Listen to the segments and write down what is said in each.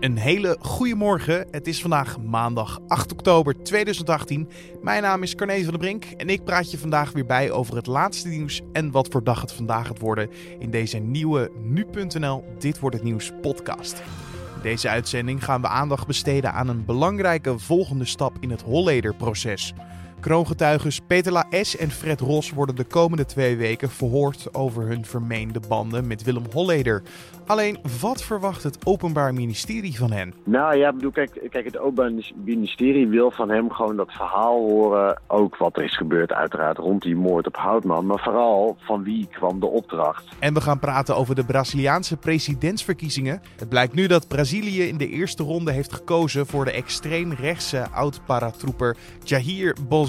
Een hele goede morgen. Het is vandaag maandag 8 oktober 2018. Mijn naam is Carne van der Brink en ik praat je vandaag weer bij over het laatste nieuws en wat voor dag het vandaag gaat worden in deze nieuwe nu.nl Dit wordt het nieuws podcast. In deze uitzending gaan we aandacht besteden aan een belangrijke volgende stap in het Holleder-proces. Kroongetuigen Peter S. en Fred Ros worden de komende twee weken verhoord over hun vermeende banden met Willem Holleder. Alleen, wat verwacht het Openbaar Ministerie van hen? Nou ja, bedoel, kijk, kijk, het Openbaar Ministerie wil van hem gewoon dat verhaal horen. Ook wat er is gebeurd, uiteraard, rond die moord op Houtman. Maar vooral van wie kwam de opdracht. En we gaan praten over de Braziliaanse presidentsverkiezingen. Het blijkt nu dat Brazilië in de eerste ronde heeft gekozen voor de extreemrechtse oud-paratrooper Jair Bolsonaro.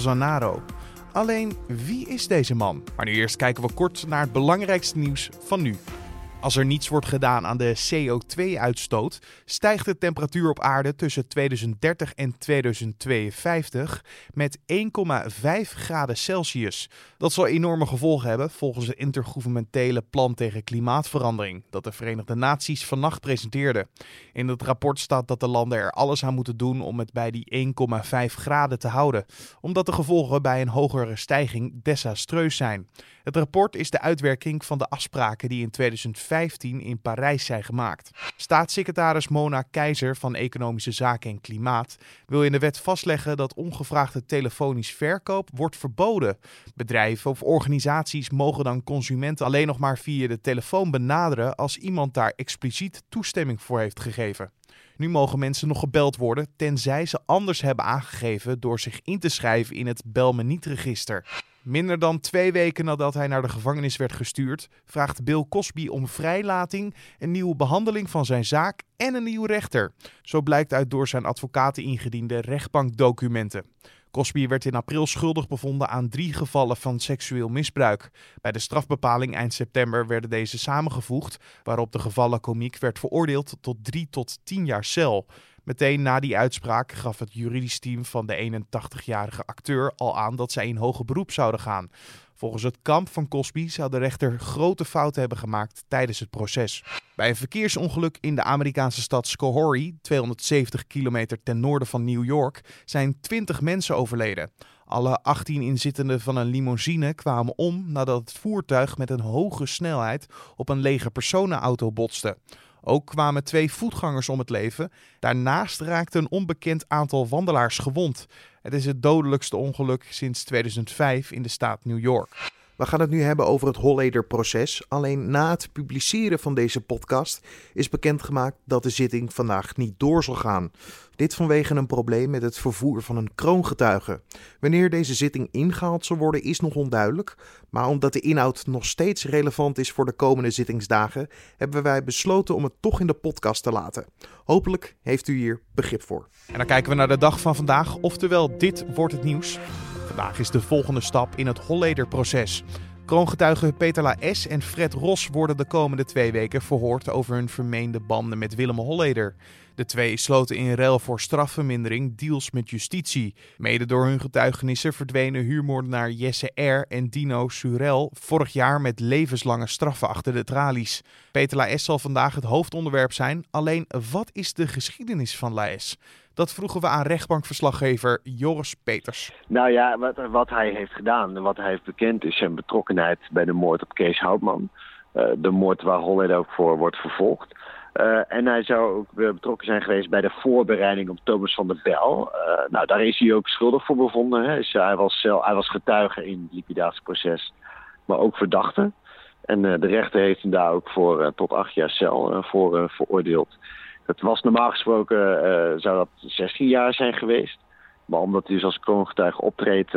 Alleen, wie is deze man? Maar nu eerst kijken we kort naar het belangrijkste nieuws van nu. Als er niets wordt gedaan aan de CO2-uitstoot, stijgt de temperatuur op aarde tussen 2030 en 2052 met 1,5 graden Celsius. Dat zal enorme gevolgen hebben volgens het intergouvernementele plan tegen klimaatverandering dat de Verenigde Naties vannacht presenteerde. In het rapport staat dat de landen er alles aan moeten doen om het bij die 1,5 graden te houden, omdat de gevolgen bij een hogere stijging desastreus zijn. Het rapport is de uitwerking van de afspraken die in 2015 in Parijs zijn gemaakt. Staatssecretaris Mona Keizer van Economische Zaken en Klimaat wil in de wet vastleggen dat ongevraagde telefonisch verkoop wordt verboden. Bedrijven of organisaties mogen dan consumenten alleen nog maar via de telefoon benaderen als iemand daar expliciet toestemming voor heeft gegeven. Nu mogen mensen nog gebeld worden, tenzij ze anders hebben aangegeven door zich in te schrijven in het Bel me niet register. Minder dan twee weken nadat hij naar de gevangenis werd gestuurd, vraagt Bill Cosby om vrijlating, een nieuwe behandeling van zijn zaak en een nieuwe rechter. Zo blijkt uit door zijn advocaten ingediende rechtbankdocumenten. Cosby werd in april schuldig bevonden aan drie gevallen van seksueel misbruik. Bij de strafbepaling eind september werden deze samengevoegd, waarop de gevallen komiek werd veroordeeld tot drie tot tien jaar cel. Meteen na die uitspraak gaf het juridisch team van de 81-jarige acteur al aan dat zij in hoger beroep zouden gaan. Volgens het kamp van Cosby zou de rechter grote fouten hebben gemaakt tijdens het proces. Bij een verkeersongeluk in de Amerikaanse stad Schoharie, 270 kilometer ten noorden van New York, zijn 20 mensen overleden. Alle 18 inzittenden van een limousine kwamen om nadat het voertuig met een hoge snelheid op een lege personenauto botste. Ook kwamen twee voetgangers om het leven. Daarnaast raakte een onbekend aantal wandelaars gewond. Het is het dodelijkste ongeluk sinds 2005 in de staat New York. We gaan het nu hebben over het Holleder-proces. Alleen na het publiceren van deze podcast is bekendgemaakt dat de zitting vandaag niet door zal gaan. Dit vanwege een probleem met het vervoer van een kroongetuige. Wanneer deze zitting ingehaald zal worden is nog onduidelijk, maar omdat de inhoud nog steeds relevant is voor de komende zittingsdagen, hebben wij besloten om het toch in de podcast te laten. Hopelijk heeft u hier begrip voor. En dan kijken we naar de dag van vandaag, oftewel dit wordt het nieuws. Vandaag is de volgende stap in het Holleder-proces. Kroongetuigen Peter S. en Fred Ros worden de komende twee weken verhoord over hun vermeende banden met Willem Holleder. De twee sloten in ruil voor strafvermindering deals met justitie. Mede door hun getuigenissen verdwenen huurmoordenaar Jesse R. en Dino Surel vorig jaar met levenslange straffen achter de tralies. Peter La S. zal vandaag het hoofdonderwerp zijn. Alleen, wat is de geschiedenis van La S? Dat vroegen we aan rechtbankverslaggever Joris Peters. Nou ja, wat, wat hij heeft gedaan, wat hij heeft bekend, is zijn betrokkenheid bij de moord op Kees Houtman. Uh, de moord waar Holleder ook voor wordt vervolgd. Uh, en hij zou ook betrokken zijn geweest bij de voorbereiding op Thomas van der Bel. Uh, nou, daar is hij ook schuldig voor bevonden. Hè. Dus hij, was, hij was getuige in het liquidatieproces, maar ook verdachte. En de rechter heeft hem daar ook voor tot acht jaar cel voor veroordeeld. Het was normaal gesproken, zou dat 16 jaar zijn geweest. Maar omdat hij dus als kroongetuige optreedt,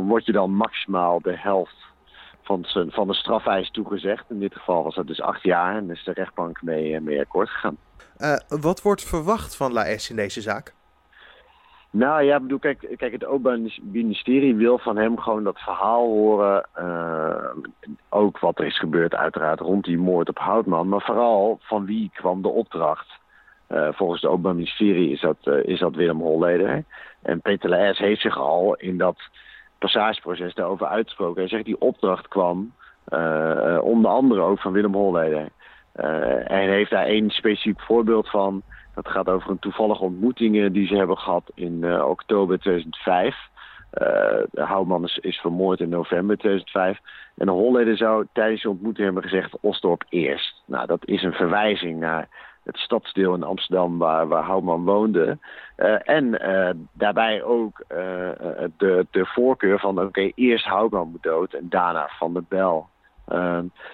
word je dan maximaal de helft van, zijn, van de strafeis toegezegd. In dit geval was dat dus acht jaar en is de rechtbank mee, eh, mee akkoord gegaan. Uh, wat wordt verwacht van Laes in deze zaak? Nou ja, bedoel, kijk, kijk, het Openbaar Ministerie wil van hem gewoon dat verhaal horen. Uh, ook wat er is gebeurd, uiteraard, rond die moord op Houtman. Maar vooral van wie kwam de opdracht. Uh, volgens het Openbaar Ministerie is dat, uh, is dat Willem Holleder. En Peter Laes heeft zich al in dat passageproces daarover uitgesproken. Hij zegt die opdracht kwam onder andere ook van Willem Holleder. en heeft daar één specifiek voorbeeld van. Dat gaat over een toevallige ontmoeting die ze hebben gehad in oktober 2005. Uh, Houtman is, is, vermoord in november 2005. En de Holleder zou tijdens de ontmoeting hebben gezegd Osdorp eerst. Nou, dat is een verwijzing naar het stadsdeel in Amsterdam waar, waar Houtman woonde. Uh, en uh, daarbij ook uh, de, de voorkeur van oké, eerst Houtman moet dood en daarna Van der Bel.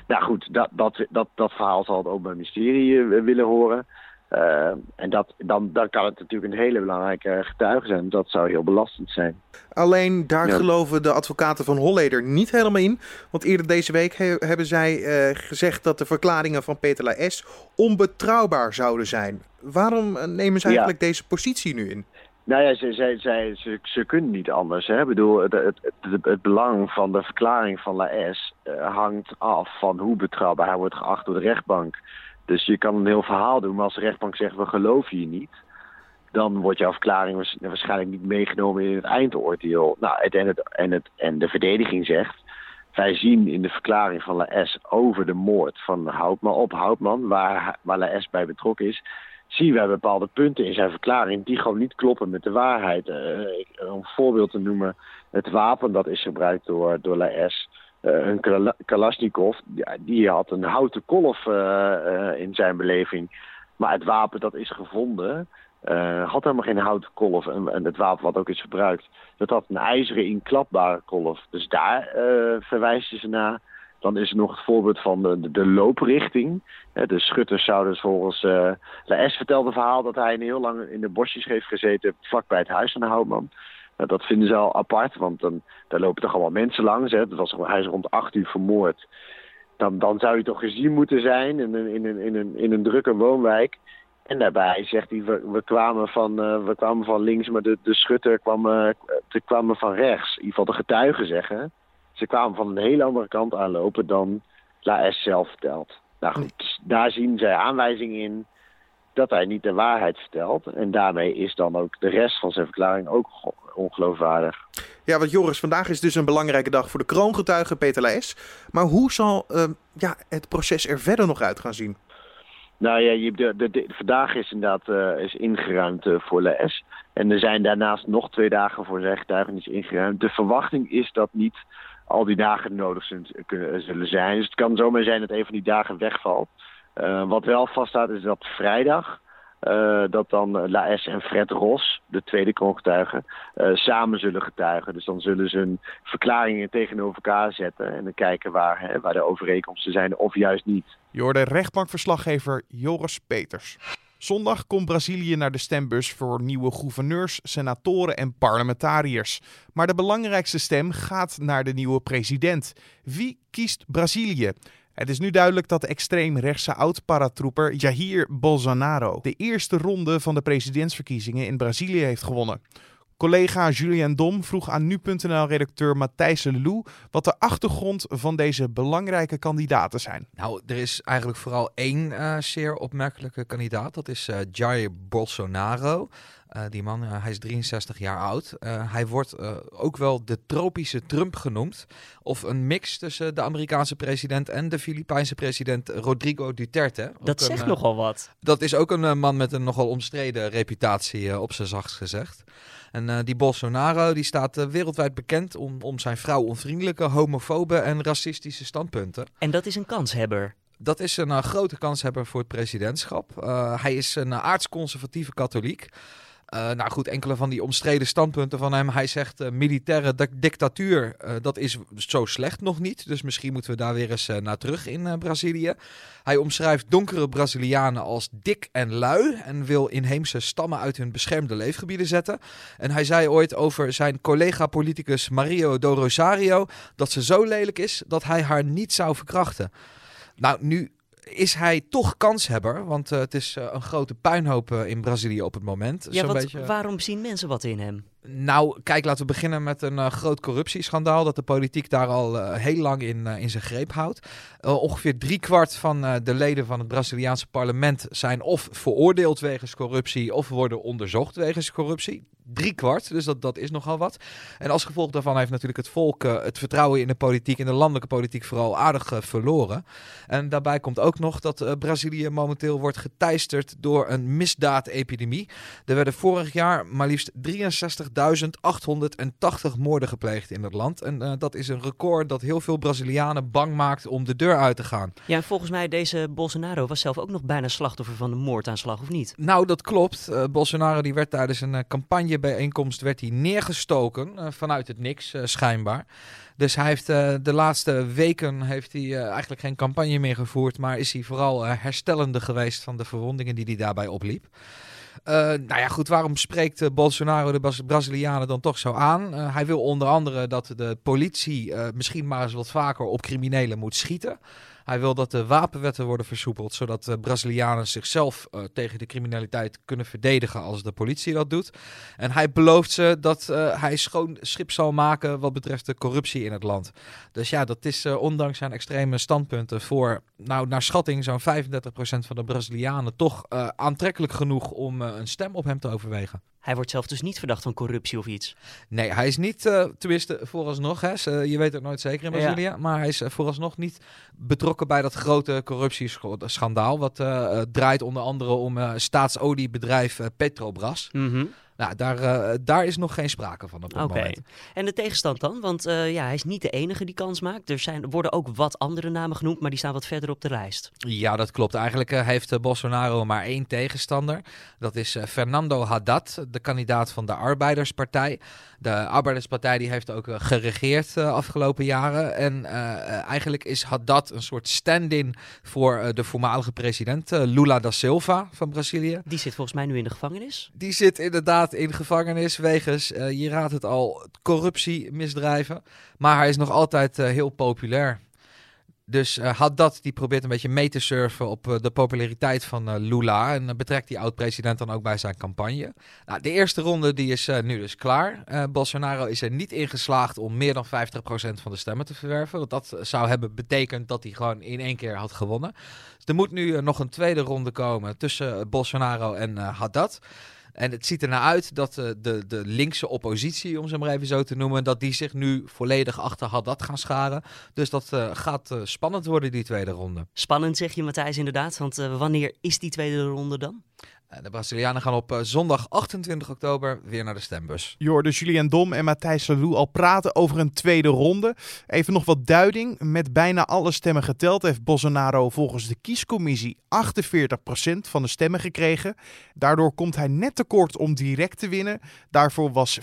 nou goed, dat, dat, dat, dat verhaal zal het Openbaar Ministerie willen horen. Uh, en dat, dan, dan kan het natuurlijk een hele belangrijke getuige zijn. Dat zou heel belastend zijn. Alleen daar geloven de advocaten van Holleder niet helemaal in. Want eerder deze week hebben zij uh, gezegd dat de verklaringen van Peter Laes onbetrouwbaar zouden zijn. Waarom eh, nemen ze eigenlijk ja. deze positie nu in? Nou ja, ze, ze, ze, ze, ze kunnen niet anders. Hè? Ik bedoel, het, het, het, het, belang van de verklaring van Laes uh, hangt af van hoe betrouwbaar hij wordt geacht door de rechtbank. Dus je kan een heel verhaal doen, maar als de rechtbank zegt we geloven je niet, dan wordt jouw verklaring waarschijnlijk niet meegenomen in het eindoordeel. Nou, en, en, het, en de verdediging zegt, wij zien in de verklaring van La S over de moord van Houtman op Houtman, waar, waar La S bij betrokken is, zien wij bepaalde punten in zijn verklaring die gewoon niet kloppen met de waarheid. Uh, om een voorbeeld te noemen, het wapen dat is gebruikt door, door La S uh, een Kalashnikov, die had een houten kolf uh, in zijn beleving. Maar het wapen dat is gevonden, had helemaal geen houten kolf. En, het wapen wat ook is gebruikt, dat had een ijzeren inklapbare kolf. Dus daar verwijzen ze naar. Dan is er nog het voorbeeld van de, de, looprichting. de schutters zouden volgens... Uh, S vertelde verhaal dat hij een heel lang in de bosjes heeft gezeten... vlakbij het huis van de Houtman. Nou, dat vinden ze al apart, want dan, daar lopen toch allemaal mensen langs. Hè. Dat was, hij is rond acht uur vermoord. Dan, dan zou je toch gezien moeten zijn in een, in in een, in een drukke woonwijk. En daarbij zegt hij, we, kwamen, van, kwamen van links, maar de, de schutter kwam, uh, kwam van rechts. In ieder geval de getuigen zeggen. Ze kwamen van een hele andere kant aanlopen dan La S zelf vertelt. Nou goed, daar zien zij aanwijzingen in dat hij niet de waarheid vertelt. En daarmee is dan ook de rest van zijn verklaring ook ongeloofwaardig. Ja, want Joris, vandaag is dus een belangrijke dag voor de kroongetuige Peter Laes. Maar hoe zal uh, ja, het proces er verder nog uit gaan zien? Nou ja, je, de, de, de, vandaag is inderdaad uh, is ingeruimd uh, voor Les. En er zijn daarnaast nog twee dagen voor zijn getuigenis ingeruimd. De verwachting is dat niet al die dagen nodig zullen zijn. Dus het kan zomaar zijn dat een van die dagen wegvalt. Uh, wat wel vaststaat is dat vrijdag uh, dat dan Laes en Fred Ros, de tweede kroongetuige, uh, samen zullen getuigen. Dus dan zullen ze hun verklaringen tegenover elkaar zetten en dan kijken waar, hè, waar de overeenkomsten zijn of juist niet. Je rechtbankverslaggever Joris Peters. Zondag komt Brazilië naar de stembus voor nieuwe gouverneurs, senatoren en parlementariërs. Maar de belangrijkste stem gaat naar de nieuwe president. Wie kiest Brazilië? Het is nu duidelijk dat de extreemrechtse oud-paratrooper Jair Bolsonaro de eerste ronde van de presidentsverkiezingen in Brazilië heeft gewonnen. Collega Julian Dom vroeg aan nu.nl-redacteur Matthijs Lelou wat de achtergrond van deze belangrijke kandidaten zijn. Nou, er is eigenlijk vooral één uh, zeer opmerkelijke kandidaat. Dat is uh, Jair Bolsonaro. Uh, die man, uh, hij is 63 jaar oud. Uh, hij wordt ook wel de tropische Trump genoemd. Of een mix tussen de Amerikaanse president en de Filipijnse president Rodrigo Duterte. Dat ook zegt een, nogal wat. Dat is ook een man met een nogal omstreden reputatie, op zijn zachtst gezegd. En die Bolsonaro die staat wereldwijd bekend om, om zijn vrouwonvriendelijke, homofobe en racistische standpunten. En dat is een kanshebber. Dat is een uh, grote kanshebber voor het presidentschap. Uh, hij is een uh, aardsconservatieve katholiek. Uh, nou goed, enkele van die omstreden standpunten van hem. Hij zegt uh, militaire dictatuur, uh, dat is zo slecht nog niet. Dus misschien moeten we daar weer eens naar terug in Brazilië. Hij omschrijft donkere Brazilianen als dik en lui. En wil inheemse stammen uit hun beschermde leefgebieden zetten. En hij zei ooit over zijn collega-politicus Mario do Rosario... dat ze zo lelijk is dat hij haar niet zou verkrachten. Nou, nu is hij toch kanshebber. Want uh, het is uh, een grote puinhoop uh, in Brazilië op het moment. Ja, want beetje... waarom zien mensen wat in hem? Nou, kijk, laten we beginnen met een groot corruptieschandaal. Dat de politiek daar al heel lang in, in zijn greep houdt. ongeveer driekwart van de leden van het Braziliaanse parlement zijn of veroordeeld wegens corruptie of worden onderzocht wegens corruptie. drie kwart. Dus dat, dat is nogal wat. En als gevolg daarvan heeft natuurlijk het volk het vertrouwen in de politiek, in de landelijke politiek vooral aardig verloren. En daarbij komt ook nog dat Brazilië momenteel wordt geteisterd door een misdaadepidemie. Er werden vorig jaar maar liefst 63.880 moorden gepleegd in het land. En dat is een record dat heel veel Brazilianen bang maakt om de deur uit te gaan. Ja, en volgens mij deze Bolsonaro was zelf ook nog bijna slachtoffer van de moordaanslag, of niet? Nou, dat klopt. Bolsonaro die werd tijdens een campagne bijeenkomst werd hij neergestoken uh, vanuit het niks, uh, schijnbaar. Dus hij heeft uh, de laatste weken heeft hij eigenlijk geen campagne meer gevoerd, maar is hij vooral herstellende geweest van de verwondingen die hij daarbij opliep. Nou ja, goed, waarom spreekt Bolsonaro de Brazilianen dan toch zo aan? hij wil onder andere dat de politie misschien maar eens wat vaker op criminelen moet schieten. Hij wil dat de wapenwetten worden versoepeld, zodat de Brazilianen zichzelf uh, tegen de criminaliteit kunnen verdedigen als de politie dat doet. En hij belooft ze dat uh, hij schoon schip zal maken wat betreft de corruptie in het land. Dus ja, dat is uh, ondanks zijn extreme standpunten voor, nou, naar schatting, zo'n 35% van de Brazilianen toch aantrekkelijk genoeg om een stem op hem te overwegen. Hij wordt zelf dus niet verdacht van corruptie of iets. Nee, hij is niet, uh, tenminste vooralsnog, hè, je weet het nooit zeker in Brazilië, ja. maar hij is vooralsnog niet betrokken bij dat grote corruptieschandaal. Wat uh, draait onder andere om uh, staatsoliebedrijf Petrobras. Mm -hmm. Nou, daar, uh, daar is nog geen sprake van op het okay. moment. En de tegenstand dan? Want uh, ja, hij is niet de enige die kans maakt. Er zijn, worden ook wat andere namen genoemd, maar die staan wat verder op de lijst. Ja, dat klopt. Eigenlijk uh, heeft Bolsonaro maar één tegenstander. Dat is Fernando Haddad, de kandidaat van de Arbeiderspartij. De Arbeiderspartij die heeft ook geregeerd de afgelopen jaren. En eigenlijk is Haddad een soort stand-in voor de voormalige president Lula da Silva van Brazilië. Die zit volgens mij nu in de gevangenis. Die zit inderdaad in gevangenis wegens, uh, je raadt het al, corruptiemisdrijven. Maar hij is nog altijd uh, heel populair. Dus uh, had dat, die probeert een beetje mee te surfen op de populariteit van Lula. En betrekt die oud-president dan ook bij zijn campagne. Nou, de eerste ronde die is nu dus klaar. Bolsonaro is er niet in geslaagd om meer dan 50% van de stemmen te verwerven. Want dat zou hebben betekend dat hij gewoon in één keer had gewonnen. Dus er moet nu nog een tweede ronde komen tussen Bolsonaro en Haddad. En het ziet ernaar uit dat uh, de, de linkse oppositie, om ze maar even zo te noemen, dat die zich nu volledig achter Haddad gaan scharen. Dus dat uh, gaat uh, spannend worden, die tweede ronde. Spannend zeg je, Matthijs, inderdaad. Want wanneer is die tweede ronde dan? De Brazilianen gaan op zondag 28 oktober weer naar de stembus. Je hoorde Julien Dom en Matthijs Salou al praten over een tweede ronde. Even nog wat duiding. Met bijna alle stemmen geteld heeft Bolsonaro volgens de kiescommissie 48% van de stemmen gekregen. Daardoor komt hij net tekort om direct te winnen. Daarvoor was 50%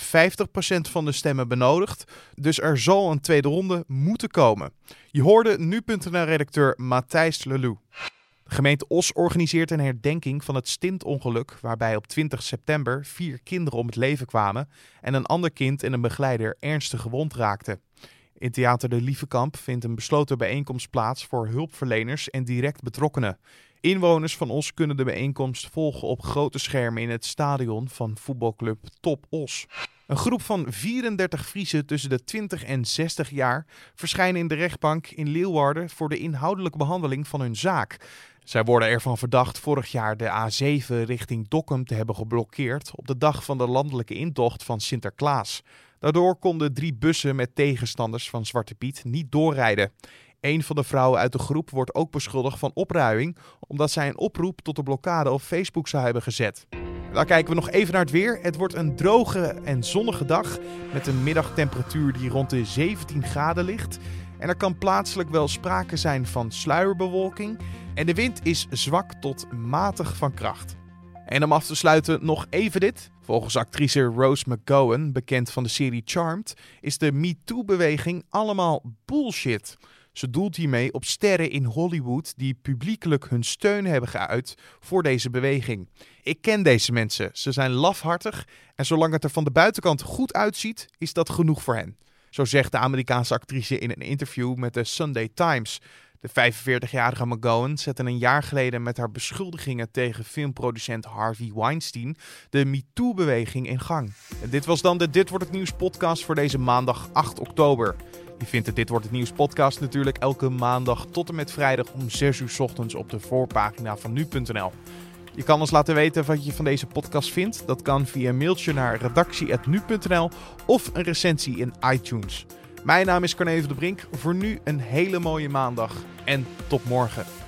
van de stemmen benodigd. Dus er zal een tweede ronde moeten komen. Je hoorde nu.nl-redacteur Matthijs Lelou. Gemeente Os organiseert een herdenking van het stintongeluk, waarbij op 20 september vier kinderen om het leven kwamen en een ander kind en een begeleider ernstig gewond raakten. In Theater de Lievekamp vindt een besloten bijeenkomst plaats voor hulpverleners en direct betrokkenen. Inwoners van Os kunnen de bijeenkomst volgen op grote schermen in het stadion van voetbalclub Top Os. Een groep van 34 Friesen tussen de 20 en 60 jaar verschijnen in de rechtbank in Leeuwarden voor de inhoudelijke behandeling van hun zaak. Zij worden ervan verdacht vorig jaar de A7 richting Dokkum te hebben geblokkeerd op de dag van de landelijke intocht van Sinterklaas. Daardoor konden drie bussen met tegenstanders van Zwarte Piet niet doorrijden. Een van de vrouwen uit de groep wordt ook beschuldigd van opruiing, omdat zij een oproep tot de blokkade op Facebook zou hebben gezet. Dan kijken we nog even naar het weer. Het wordt een droge en zonnige dag met een middagtemperatuur die rond de 17 graden ligt. En er kan plaatselijk wel sprake zijn van sluierbewolking. En de wind is zwak tot matig van kracht. En om af te sluiten nog even dit. Volgens actrice Rose McGowan, bekend van de serie Charmed, is de MeToo-beweging allemaal bullshit. Ze doelt hiermee op sterren in Hollywood die publiekelijk hun steun hebben geuit voor deze beweging. Ik ken deze mensen, ze zijn lafhartig en zolang het er van de buitenkant goed uitziet, is dat genoeg voor hen. Zo zegt de Amerikaanse actrice in een interview met de Sunday Times. De 45-jarige McGowan zette een jaar geleden met haar beschuldigingen tegen filmproducent Harvey Weinstein de MeToo-beweging in gang. En dit was dan de Dit Wordt Het Nieuws podcast voor deze maandag 8 oktober. Je vindt de Dit Wordt Het Nieuws podcast natuurlijk elke maandag tot en met vrijdag om 6 uur ochtends op de voorpagina van nu.nl. Je kan ons laten weten wat je van deze podcast vindt. Dat kan via mailtje naar redactie.nu.nl of een recensie in iTunes. Mijn naam is Corne van de Brink. Voor nu een hele mooie maandag en tot morgen.